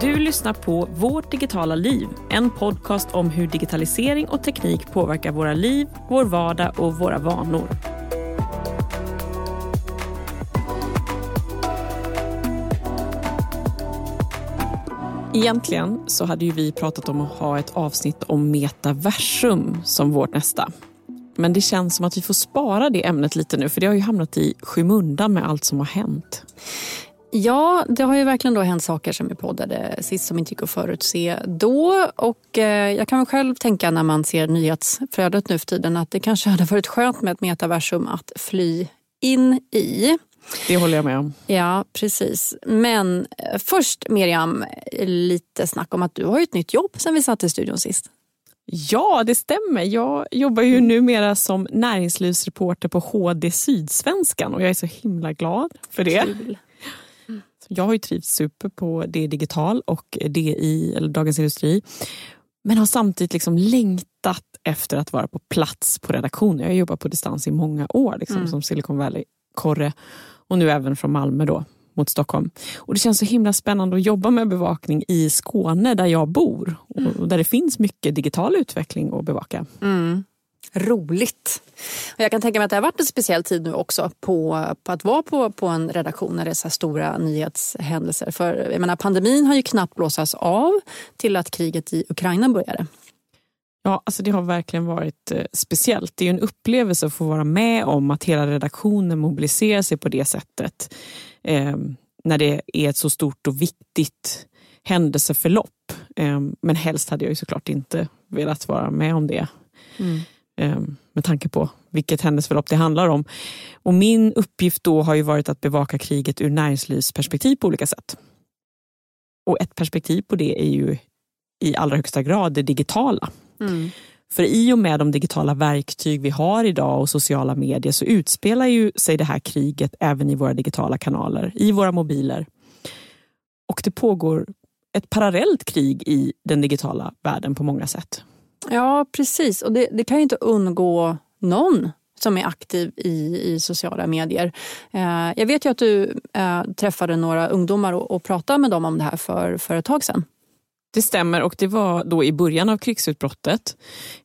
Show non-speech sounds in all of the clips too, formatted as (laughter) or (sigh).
Du lyssnar på Vårt digitala liv, en podcast om hur digitalisering och teknik påverkar våra liv, vår vardag och våra vanor. Egentligen så hade ju vi pratat om att ha ett avsnitt om metaversum som vårt nästa. Men det känns som att vi får spara det ämnet lite nu för det har ju hamnat i skymundan med allt som har hänt. Ja, det har ju verkligen då hänt saker som vi poddade sist som inte gick att förutse då. Och eh, jag kan väl själv tänka när man ser nyhetsflödet nu för tiden att det kanske hade varit skönt med ett metaversum att fly in i. Det håller jag med om. Ja, precis. Men eh, först Miriam, lite snack om att du har ett nytt jobb sen vi satt i studion sist. Ja, det stämmer. Jag jobbar ju numera som näringslivsreporter på HD Sydsvenskan och jag är så himla glad för det. Kul. Jag har ju trivts super på det Digital och DI, eller Dagens Industri. Men har samtidigt liksom längtat efter att vara på plats på redaktionen. Jag har jobbat på distans i många år liksom, mm. som Silicon Valley-korre och nu även från Malmö då mot Stockholm. Och Det känns så himla spännande att jobba med bevakning i Skåne där jag bor och mm. där det finns mycket digital utveckling att bevaka. Mm. Roligt. Och jag kan tänka mig att det har varit en speciell tid nu också på, på att vara på, på en redaktion när det är så stora nyhetshändelser. För jag menar, pandemin har ju knappt blåsats av till att kriget i Ukraina började. Ja, alltså det har verkligen varit eh, speciellt. Det är en upplevelse att få vara med om att hela redaktionen mobiliserar sig på det sättet. Eh, när det är ett så stort och viktigt händelseförlopp. Eh, men helst hade jag ju såklart inte velat vara med om det. Mm. Ehm, med tanke på vilket händelseförlopp det handlar om. Och min uppgift då har ju varit att bevaka kriget ur näringslivsperspektiv på olika sätt. Och ett perspektiv på det är ju i allra högsta grad det digitala. Mm. För i och med de digitala verktyg vi har idag och sociala medier så utspelar ju sig det här kriget även i våra digitala kanaler, i våra mobiler. Och det pågår ett parallellt krig i den digitala världen på många sätt. Ja, precis. Och det, det kan ju inte undgå någon som är aktiv i, i sociala medier. Eh, jag vet ju att du eh, träffade några ungdomar och, och pratade med dem om det här för, för ett tag sedan. Det stämmer och det var då i början av krigsutbrottet.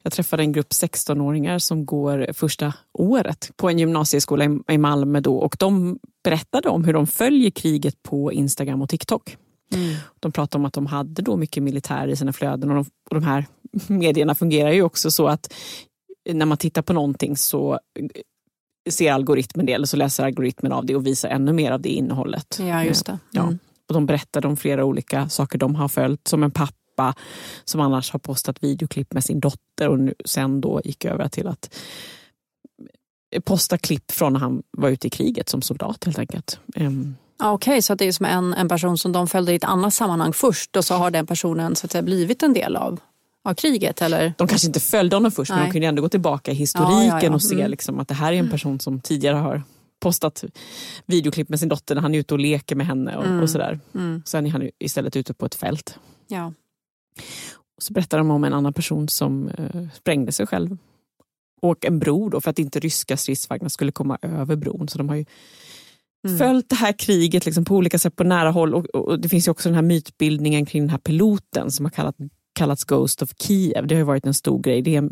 Jag träffade en grupp 16-åringar som går första året på en gymnasieskola i Malmö då och de berättade om hur de följer kriget på Instagram och TikTok. Mm. De pratade om att de hade då mycket militär i sina flöden och de, och de här (laughs) medierna fungerar ju också så att när man tittar på någonting så ser algoritmen det eller så läser algoritmen av det och visar ännu mer av det innehållet. Ja, just det. Mm. Ja. Och de berättade om flera olika saker de har följt, som en pappa som annars har postat videoklipp med sin dotter och nu, sen då gick över till att posta klipp från när han var ute i kriget som soldat helt enkelt. Um, Okej, okay, så det är som en, en person som de följde i ett annat sammanhang först och så har den personen så att säga, blivit en del av, av kriget? Eller? De kanske inte följde honom först Nej. men de kunde ändå gå tillbaka i historiken ja, ja, ja. och se mm. liksom, att det här är en person som tidigare har postat videoklipp med sin dotter när han är ute och leker med henne och, mm. och sådär. Mm. Sen är han istället ute på ett fält. Ja. Och så berättar de om en annan person som uh, sprängde sig själv. Och en bro då, för att inte ryska stridsvagnar skulle komma över bron. Så de har ju mm. följt det här kriget liksom på olika sätt på nära håll. Och, och, Det finns också den här mytbildningen kring den här piloten som har kallat, kallats Ghost of Kiev. Det har varit en stor grej. Det, är,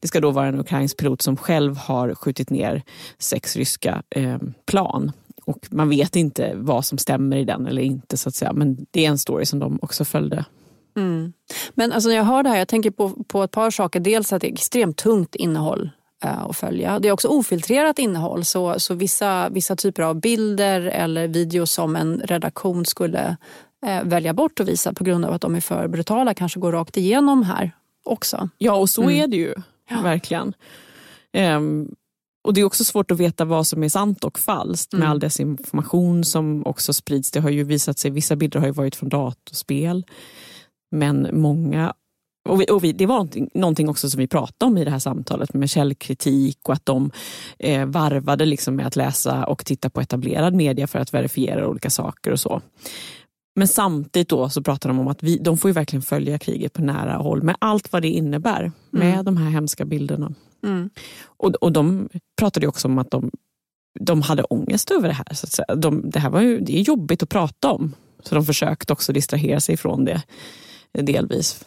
det, ska då vara en ukrainsk pilot som själv har skjutit ner sex ryska eh, plan. Och man vet inte vad som stämmer i den eller inte. så att säga. Men det är en story som de också följde. Mm. Men alltså när jag hör det här, jag tänker på, på ett par saker. Dels att det är extremt tungt innehåll Eh, att följa. Det är också ofiltrerat innehåll så, så vissa, vissa typer av bilder eller videos som en redaktion skulle eh, välja bort och visa på grund av att de är för brutala kanske går rakt igenom här också. Ja och så mm. är det ju ja. verkligen. Um, och Det är också svårt att veta vad som är sant och falskt med mm. all desinformation som också sprids. Det har ju visat sig, vissa bilder har ju varit från datorspel men många och, vi, och vi, det var någonting, någonting, också som vi pratade om i det här samtalet med källkritik och att de eh, varvade liksom med att läsa och titta på etablerad media för att verifiera olika saker och så. Men samtidigt då så pratar de om att vi, de får ju verkligen följa kriget på nära håll med allt vad det innebär med mm. de här hemska bilderna. Mm. Och, och de pratade också om att de, de hade ångest över det här. Så att säga. De, det här var ju, det är jobbigt att prata om Så de försökte också distrahera sig från det delvis.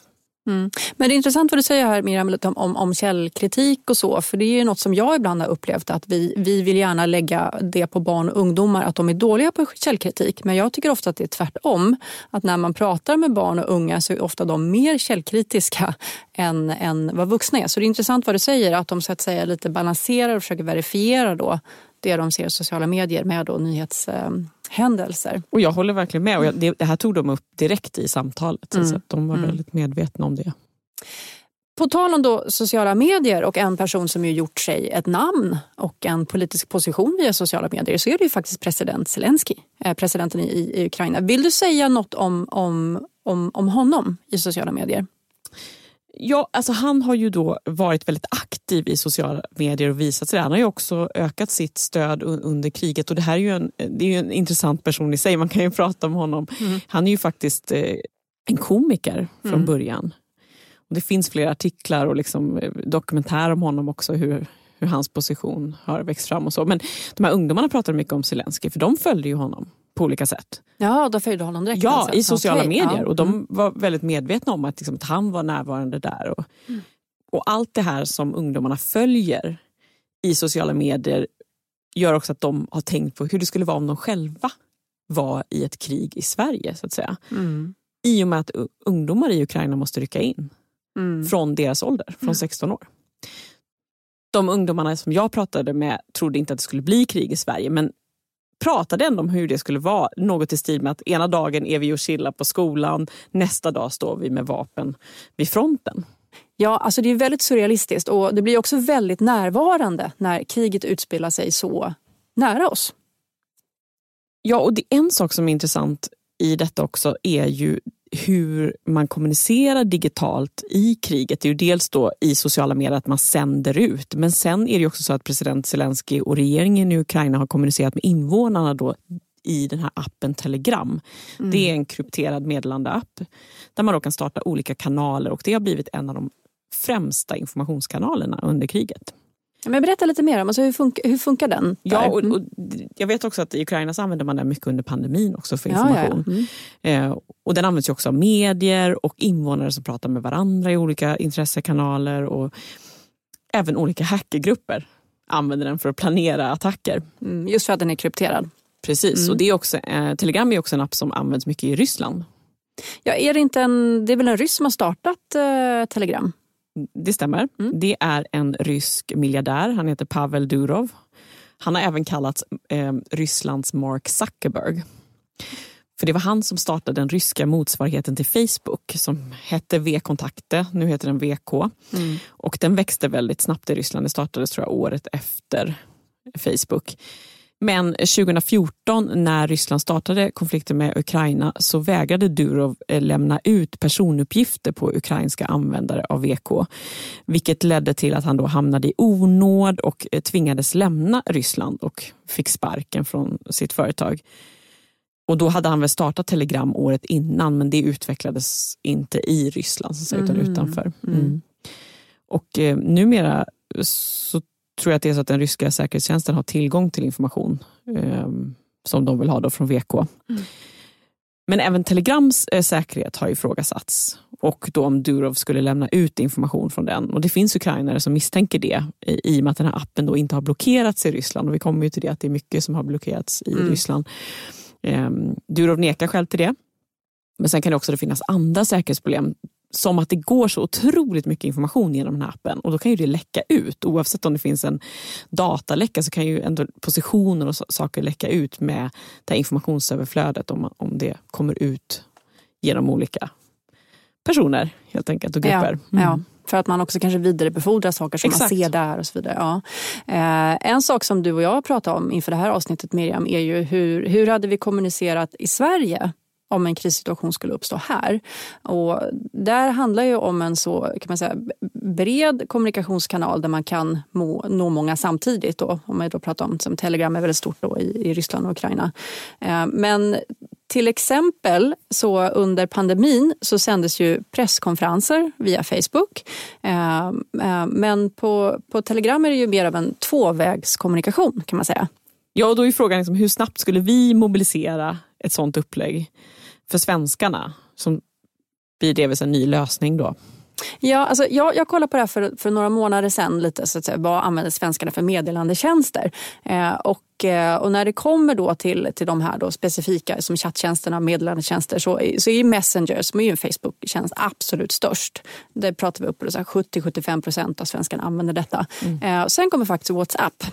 Mm. Men det är intressant vad du säger här Miriam om, om, om källkritik och så. För det är ju något som jag ibland har upplevt att vi, vi vill gärna lägga det på barn och ungdomar att de är dåliga på källkritik. Men jag tycker ofta att det är tvärtom. Att när man pratar med barn och unga så är ofta de mer källkritiska än, än vad vuxna är. Så det är intressant vad du säger att de så att säga lite balanserar och försöker verifiera då det de ser i sociala medier med då nyhetshändelser. Och jag håller verkligen med. Och jag, det, det, här tog de upp direkt i samtalet. Mm. Så de var mm. väldigt medvetna om det. På tal om då sociala medier och en person som ju gjort sig ett namn och en politisk position via sociala medier så är det ju faktiskt president Zelensky, eh, presidenten i, i Ukraina. Vill du säga något om, om, om, om honom i sociala medier? Ja, alltså han har ju då varit väldigt aktiv i sociala medier och visat sig. Han har ju också ökat sitt stöd under kriget och det här är ju en, det är ju en intressant person i sig. Man kan ju (laughs) prata om honom. Mm. Han är ju faktiskt eh, en komiker från mm. början. Och det finns flera artiklar och liksom eh, dokumentärer om honom också, hur, hur hans position har växt fram och så. Men de här ungdomarna pratar mycket om Zelensky för de följde ju honom på olika sätt. Ja, de följde honom direkt? Ja, alltså. i sociala medier. Ja. Och de mm. var väldigt medvetna om att, liksom, att han var närvarande där. Och, mm. och allt det här som ungdomarna följer i sociala medier gör också att de har tänkt på hur det skulle vara om de själva var i ett krig i Sverige. så att säga. Mm. I och med att ungdomar i Ukraina måste rycka in mm. från deras ålder, från 16 mm. år. De ungdomarna som jag pratade med trodde inte att det skulle bli krig i Sverige men pratade ändå om hur det skulle vara. Något i stil med att ena dagen är vi och chillar på skolan, nästa dag står vi med vapen vid fronten. Ja, alltså det är väldigt surrealistiskt och det blir också väldigt närvarande när kriget utspelar sig så nära oss. Ja, och det, en sak som är intressant i detta också är ju hur man kommunicerar digitalt i kriget. Det är ju dels då i sociala medier att man sänder ut men sen är det också så att president Zelensky och regeringen i Ukraina har kommunicerat med invånarna då i den här appen Telegram. Mm. Det är en krypterad meddelandeapp där man då kan starta olika kanaler och det har blivit en av de främsta informationskanalerna under kriget. Men berätta lite mer om alltså hur, funkar, hur funkar den? Ja, och, och, jag vet också att i Ukraina så använder man den mycket under pandemin också för information. Ja, ja, ja. Mm. Eh, och den används också av medier och invånare som pratar med varandra i olika intressekanaler och även olika hackergrupper använder den för att planera attacker. Mm, just för att den är krypterad. Precis, mm. och det är också, eh, Telegram är också en app som används mycket i Ryssland. Ja, är det, inte en, det är väl en ryss som har startat eh, Telegram? Det stämmer. Mm. Det är en rysk miljardär. Han heter Pavel Durov. Han har även kallats eh, Rysslands Mark Zuckerberg. För det var han som startade den ryska motsvarigheten till Facebook som hette V-kontakte, nu heter den VK. Mm. Och den växte väldigt snabbt i Ryssland. Det startades tror jag, året efter Facebook. Men 2014 när Ryssland startade konflikten med Ukraina så vägrade Durov eh, lämna ut personuppgifter på ukrainska användare av VK. Vilket ledde till att han då hamnade i onåd och eh, tvingades lämna Ryssland och fick sparken från sitt företag. Och då hade han väl startat Telegram året innan men det utvecklades inte i Ryssland så utan mm. utanför. Mm. mm. Och eh, numera så tror jag att det är så att den ryska säkerhetstjänsten har tillgång till information eh, som de vill ha då från VK. Mm. Men även Telegrams eh, säkerhet har ifrågasatts och då om Durov skulle lämna ut information från den. Och det finns ukrainare som misstänker det i, i och med att den här appen då inte har blockerats i Ryssland. Och vi kommer ju till det att det är mycket som har blockerats i mm. Ryssland. Eh, Durov nekar själv till det. Men sen kan det också finnas andra säkerhetsproblem som att det går så otroligt mycket information genom den här appen och då kan ju det läcka ut. Oavsett om det finns en dataläcka så kan ju ändå positioner och saker läcka ut med det här informationsöverflödet om, om det kommer ut genom olika personer helt enkelt och grupper. Ja, mm. ja. För att man också kanske vidarebefordrar saker som Exakt. man ser där och så vidare. Ja. Eh, en sak som du och jag pratade om inför det här avsnittet Miriam är ju hur, hur hade vi kommunicerat i Sverige om en krissituation skulle uppstå här. Och där handlar ju om en så kan man säga, bred kommunikationskanal där man kan må, nå många samtidigt. Då. Om man då pratar om som Telegram är väldigt stort då i, i Ryssland och Ukraina. Eh, men till exempel så under pandemin så sändes ju presskonferenser via Facebook. Eh, eh, men på, på Telegram är det ju mer av en tvåvägskommunikation kan man säga. Ja, och då är frågan liksom, hur snabbt skulle vi mobilisera ett sånt upplägg för svenskarna? Som blir det en ny lösning då? Ja, alltså jag, jag kollade på det här för, för några månader sedan. Lite, så att säga, vad använder svenskarna för meddelandetjänster? Eh, och, eh, och när det kommer då till, till de här då specifika som chatttjänsterna och meddelandetjänster så, så är Messenger, som är ju en Facebook-tjänst, absolut störst. Det pratar vi upp på 70-75 procent av svenskarna använder detta. Mm. Eh, sen kommer faktiskt WhatsApp.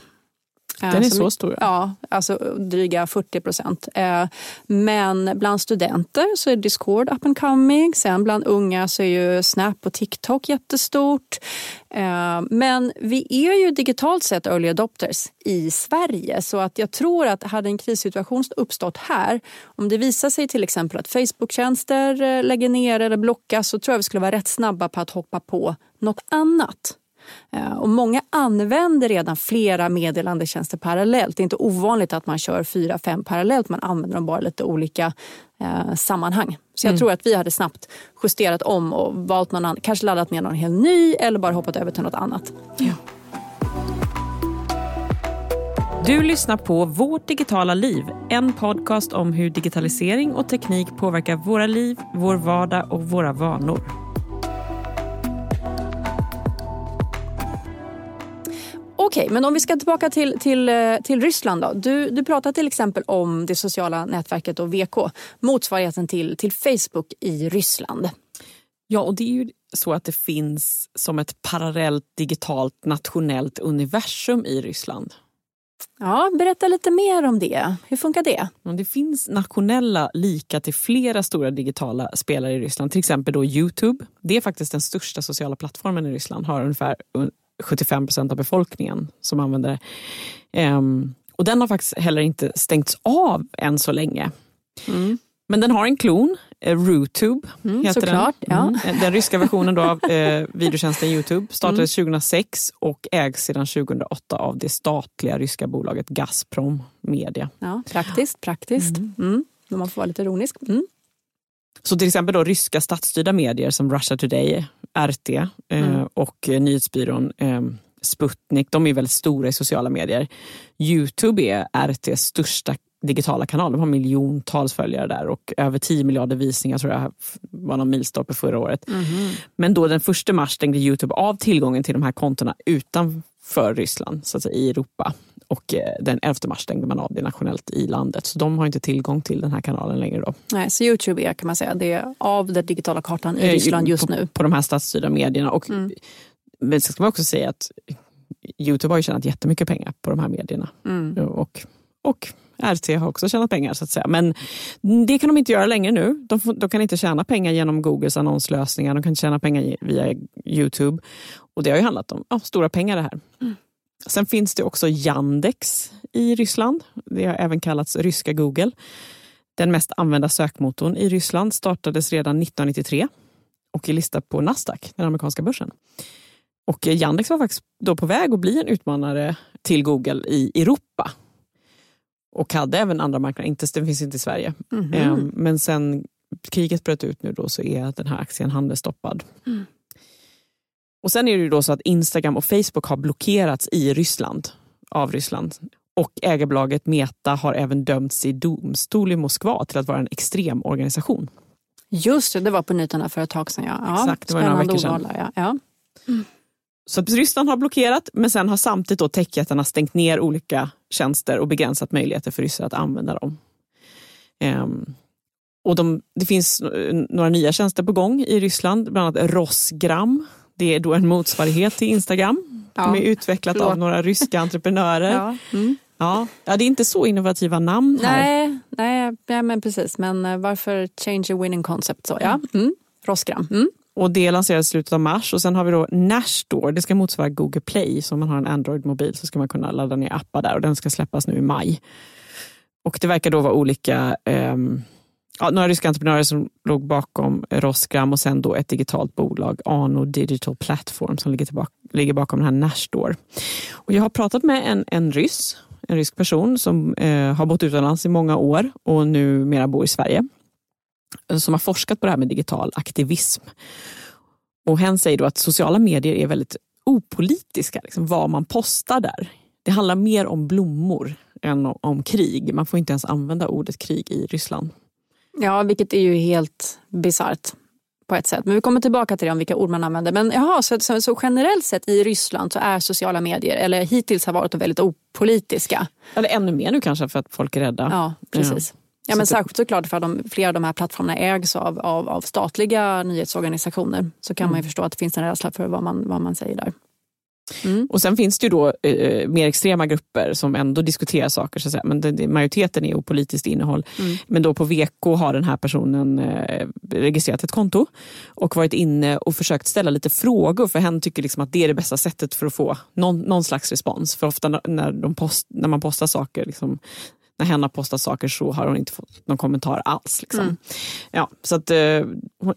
Den är så stor? Ja, alltså dryga 40 procent. Eh, men bland studenter så är Discord up and coming. Sen bland unga så är ju Snap och TikTok jättestort. Eh, men vi är ju digitalt sett early adopters i Sverige så att jag tror att hade en krissituation uppstått här, om det visar sig till exempel att Facebook-tjänster eh, lägger ner eller blockas så tror jag vi skulle vara rätt snabba på att hoppa på något annat. Eh, och många använder redan flera meddelandetjänster parallellt. Det är inte ovanligt att man kör fyra, fem parallellt. Man använder dem bara i lite olika eh, sammanhang. Så jag mm. tror att vi hade snabbt justerat om och valt någon annan, kanske laddat ner någon helt ny eller bara hoppat över till något annat. Ja. Du lyssnar på Vårt digitala liv, en podcast om hur digitalisering och teknik påverkar våra liv, vår vardag och våra vanor. Okej, okay, men om vi ska tillbaka till, till, eh, till Ryssland. Då. Du, du pratar till exempel om det sociala nätverket och VK, motsvarigheten till, till Facebook i Ryssland. Ja, och det är ju så att det finns som ett parallellt digitalt nationellt universum i Ryssland. Ja, berätta lite mer om det. Hur funkar det? Det finns nationella lika till flera stora digitala spelare i Ryssland. Till exempel då Youtube. Det är faktiskt den största sociala plattformen i Ryssland. Har ungefär 75 procent av befolkningen som använder det. Um, och den har faktiskt heller inte stängts av än så länge. Mm. Men den har en klon, eh, Rootube. Mm, heter såklart, den. Ja. Mm. Den ryska versionen då av eh, videotjänsten Youtube startades mm. 2006 och ägs sedan 2008 av det statliga ryska bolaget Gazprom Media. Ja, praktiskt, praktiskt. Mm. mm. Man får vara lite ironisk. Så till exempel då ryska statsstyrda medier som Russia Today, RT eh, mm. och nyhetsbyrån eh, Sputnik, de är väldigt stora i sociala medier. Youtube är RTs största digitala kanal. De har miljontals följare där och över 10 miljarder visningar tror jag var någon milstolpe förra året. Mm. Men då den första mars stängde Youtube av tillgången till de här kontona utanför Ryssland, så att säga, i Europa. Och eh, den 11 mars stängde man av det nationellt i landet. Så de har inte tillgång till den här kanalen längre. Då. Nej, så Youtube är kan man säga, det är av den digitala kartan i eh, Ryssland just på, nu. På de här statsstyrda medierna. Och, mm. Men så ska man också säga att Youtube har ju tjänat jättemycket pengar på de här medierna. Mm. Och, och RT har också tjänat pengar så att säga. Men det kan de inte göra längre nu. De, får, de kan inte tjäna pengar genom Googles annonslösningar. De kan inte tjäna pengar via Youtube. Och det har ju handlat om ja, stora pengar det här. Mm. Sen finns det också Yandex i Ryssland. Det har även kallats ryska Google. Den mest använda sökmotorn i Ryssland startades redan 1993 och är listad på Nasdaq, den amerikanska börsen. Och Yandex var faktiskt då på väg att bli en utmanare till Google i Europa. Och hade även andra marknader, inte, den finns inte i Sverige. Mm -hmm. Men sen kriget bröt ut nu då så är den här aktien handelsstoppad. Mm. Och sen är det då så att Instagram och Facebook har blockerats i Ryssland av Ryssland. Och ägarbolaget Meta har även dömts i domstol i Moskva till att vara en extremorganisation. Just det, det var på nyheterna för ett tag sedan. Ja. Exakt, det var några veckor sedan. Ja. Ja. Mm. Så Ryssland har blockerat, men sen har samtidigt då techjättarna stängt ner olika tjänster och begränsat möjligheter för ryssar att använda dem. Um, och de, det finns några nya tjänster på gång i Ryssland, bland annat Rosgram det är då en motsvarighet till Instagram. Ja. De är utvecklat Förlåt. av några ryska entreprenörer. (laughs) Ja. Mm. Ja. ja, det är inte så innovativa namn här. Nej, men precis. Men eh, varför change a winning concept? Så, ja. Mm. Rosgram. Mm. Och det lanseras i slutet av mars. Och sen har vi då Nashstore. Det ska motsvara Google Play. Så om man har en Android-mobil så ska man kunna ladda ner appar där. Och den ska släppas nu i maj. Och det verkar då vara olika eh, ja, några ryska entreprenörer som låg bakom Rosgram och sen då ett digitalt bolag, Ano Digital Platform, som ligger, tillbaka, ligger bakom den här Nashstore. Och jag har pratat med en, en ryss, en rysk person som eh, har bott utomlands i många år och numera bor i Sverige. Som har forskat på det här med digital aktivism. Och hen säger då att sociala medier är väldigt opolitiska, liksom vad man postar där. Det handlar mer om blommor än om krig. Man får inte ens använda ordet krig i Ryssland. Ja, vilket är ju helt bisarrt på ett sätt. Men vi kommer tillbaka till det om vilka ord man använder. Men jaha, så, så, så, generellt sett i Ryssland så är sociala medier, eller hittills har varit väldigt opolitiska. Eller ännu mer nu kanske för att folk är rädda. Ja, precis. Ja. Ja, men särskilt såklart för att de, flera av de här plattformarna ägs av, av, av statliga nyhetsorganisationer. Så kan mm. man ju förstå att det finns en rädsla för vad man, vad man säger där. Mm. Och sen finns det ju då eh, mer extrema grupper som ändå diskuterar saker, så att säga. men det, det, majoriteten är opolitiskt innehåll. Mm. Men då på VK har den här personen eh, registrerat ett konto och varit inne och försökt ställa lite frågor för hen tycker liksom att det är det bästa sättet för att få någon, någon slags respons. För ofta när, de post, när man postar saker, liksom, när hen har postat saker så har hon inte fått någon kommentar alls. Liksom. Mm. Ja, så att, eh,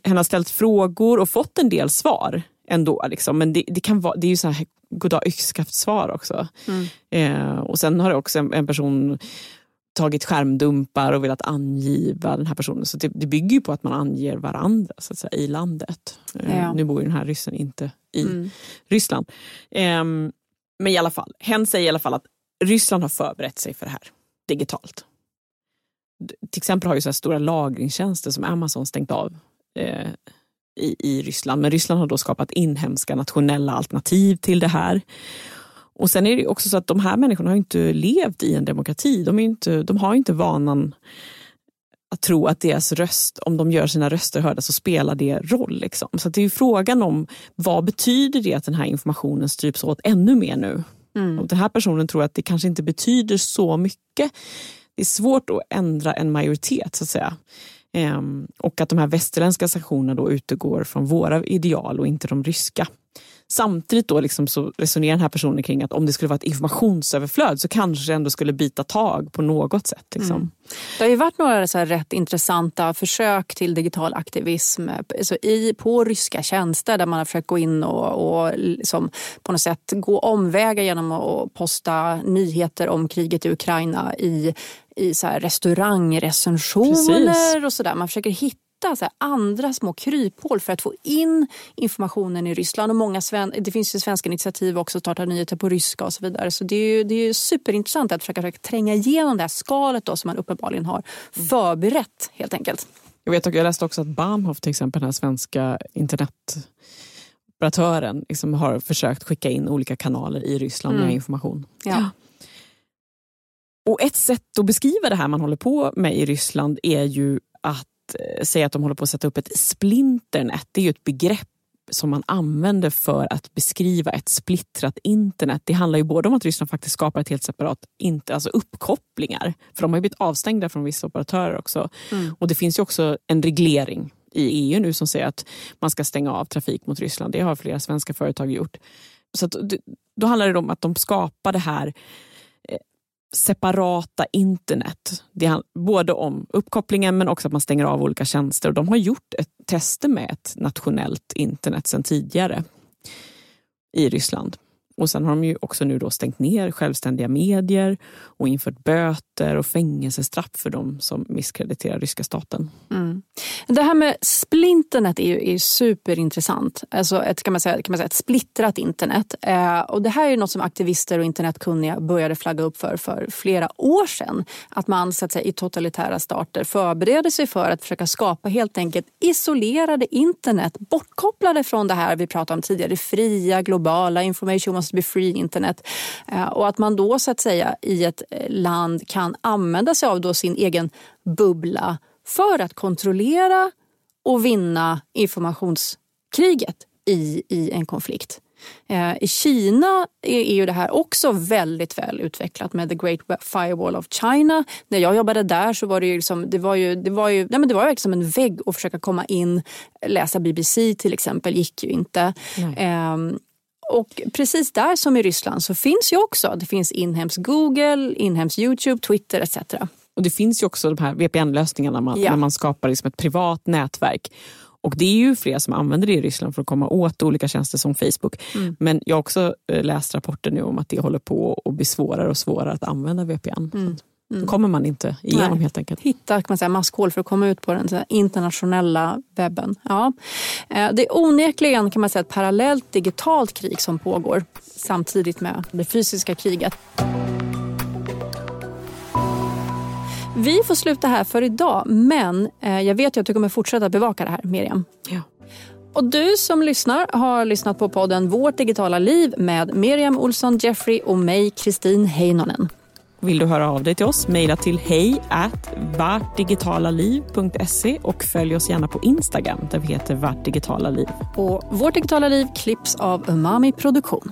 hen har ställt frågor och fått en del svar ändå. Liksom. Men det, det, kan vara, det är ju så här goddag yxskaft-svar också. Mm. Eh, och sen har också en, en, person tagit skärmdumpar och velat angiva den här personen. Så det, det bygger ju på att man anger varandra så att säga, i landet. Eh, ja. Nu bor ju den här ryssen inte i mm. Ryssland. Eh, men i alla fall, hen säger i alla fall att Ryssland har förberett sig för det här digitalt. Till exempel har ju så här stora lagringstjänster som Amazon stängt av eh, i, i Ryssland. Men Ryssland har då skapat inhemska nationella alternativ till det här. Och sen är det också så att de här människorna har inte levt i en demokrati. De, är inte, de har inte vanan att tro att deras röst, om de gör sina röster hörda så spelar det roll. Liksom. Så det är frågan om vad betyder det att den här informationen stryps åt ännu mer nu? Mm. Och den här personen tror att det kanske inte betyder så mycket. Det är svårt att ändra en majoritet så att säga. Ehm, och att de här västerländska sanktionerna då utgår från våra ideal och inte de ryska. Samtidigt då liksom så resonerar den här personen kring att om det skulle vara ett informationsöverflöd så kanske det ändå skulle bita tag på något sätt. Liksom. Mm. Det har ju varit några så rätt intressanta försök till digital aktivism alltså i, på ryska tjänster där man har försökt gå in och, och liksom på något sätt gå omvägar genom att posta nyheter om kriget i Ukraina i i så här restaurangrecensioner och sådär. Man försöker hitta så andra små kryphål för att få in informationen i Ryssland. Och många sven det finns ju svenska initiativ också, starta nyheter på ryska och så vidare. Så det är ju, det är superintressant att försöka, försöka tränga igenom det här skalet då, som man uppenbarligen har förberett helt enkelt. Jag, vet, jag läste också att Bahnhof, till exempel den här svenska internetoperatören, liksom har försökt skicka in olika kanaler i Ryssland mm. med information. Ja. Och ett sätt att beskriva det här man håller på med i Ryssland är ju att eh, säga att de håller på att sätta upp ett splinternet. Det är ju ett begrepp som man använder för att beskriva ett splittrat internet. Det handlar ju både om att Ryssland faktiskt skapar ett helt separat inte, alltså uppkopplingar. För de har ju blivit avstängda från vissa operatörer också. Mm. Och det finns ju också en reglering i EU nu som säger att man ska stänga av trafik mot Ryssland. Det har flera svenska företag gjort. Så att, då handlar det om att de skapar det här separata internet. Det handlar både om uppkopplingen men också att man stänger av olika tjänster. Och de har gjort ett tester med ett nationellt internet sedan tidigare i Ryssland. Och sen har de ju också nu då stängt ner självständiga medier och infört böter och fängelsestraff för de som misskrediterar ryska staten. Mm. Det här med splinternet är ju är superintressant. Alltså ett, kan man säga, kan man säga, ett splittrat internet. Eh, och det här är något som aktivister och internetkunniga började flagga upp för för flera år sedan. Att man så att säga, i totalitära stater förbereder sig för att försöka skapa helt enkelt isolerade internet bortkopplade från det här vi pratade om tidigare, det fria, globala information must be free internet. Eh, och att man då så att säga i ett eh, land kan använda sig av då sin egen bubbla för att kontrollera och vinna informationskriget i, i en konflikt. Eh, I Kina är ju det här också väldigt väl utvecklat med The Great Firewall of China. När jag jobbade där så var det ju, liksom, det var ju, det var ju nej men det var liksom en vägg att försöka komma in. Läsa BBC till exempel gick ju inte. Mm. Och precis där som i Ryssland så finns ju också, det finns inhemsk Google, inhemsk Youtube, Twitter etc. Och det finns ju också de här VPN-lösningarna man, ja. när man skapar liksom ett privat nätverk. Och det är ju fler som använder det i Ryssland för att komma åt olika tjänster som Facebook. Mm. Men jag har också eh, läst rapporter nu om att det håller på att bli svårare och svårare att använda VPN. Mm. Mm. Då kommer man inte igenom Nej. helt enkelt. Hitta kan man säga, maskhål för att komma ut på den internationella webben. Ja. Eh, det är onekligen kan man säga, ett parallellt digitalt krig som pågår samtidigt med det fysiska kriget. Vi får sluta här för idag, men eh, jag vet ju att du kommer fortsätta bevaka det här, Miriam. Ja. Och du som lyssnar har lyssnat på podden Vårt digitala liv med Miriam Olsson Jeffrey och mig, Kristin Heinonen. Vill du höra av dig till oss, mejla till hej vartdigitalaliv.se och följ oss gärna på Instagram där vi heter Vart digitala liv. Och Vårt digitala liv klipps av Umami Produktion.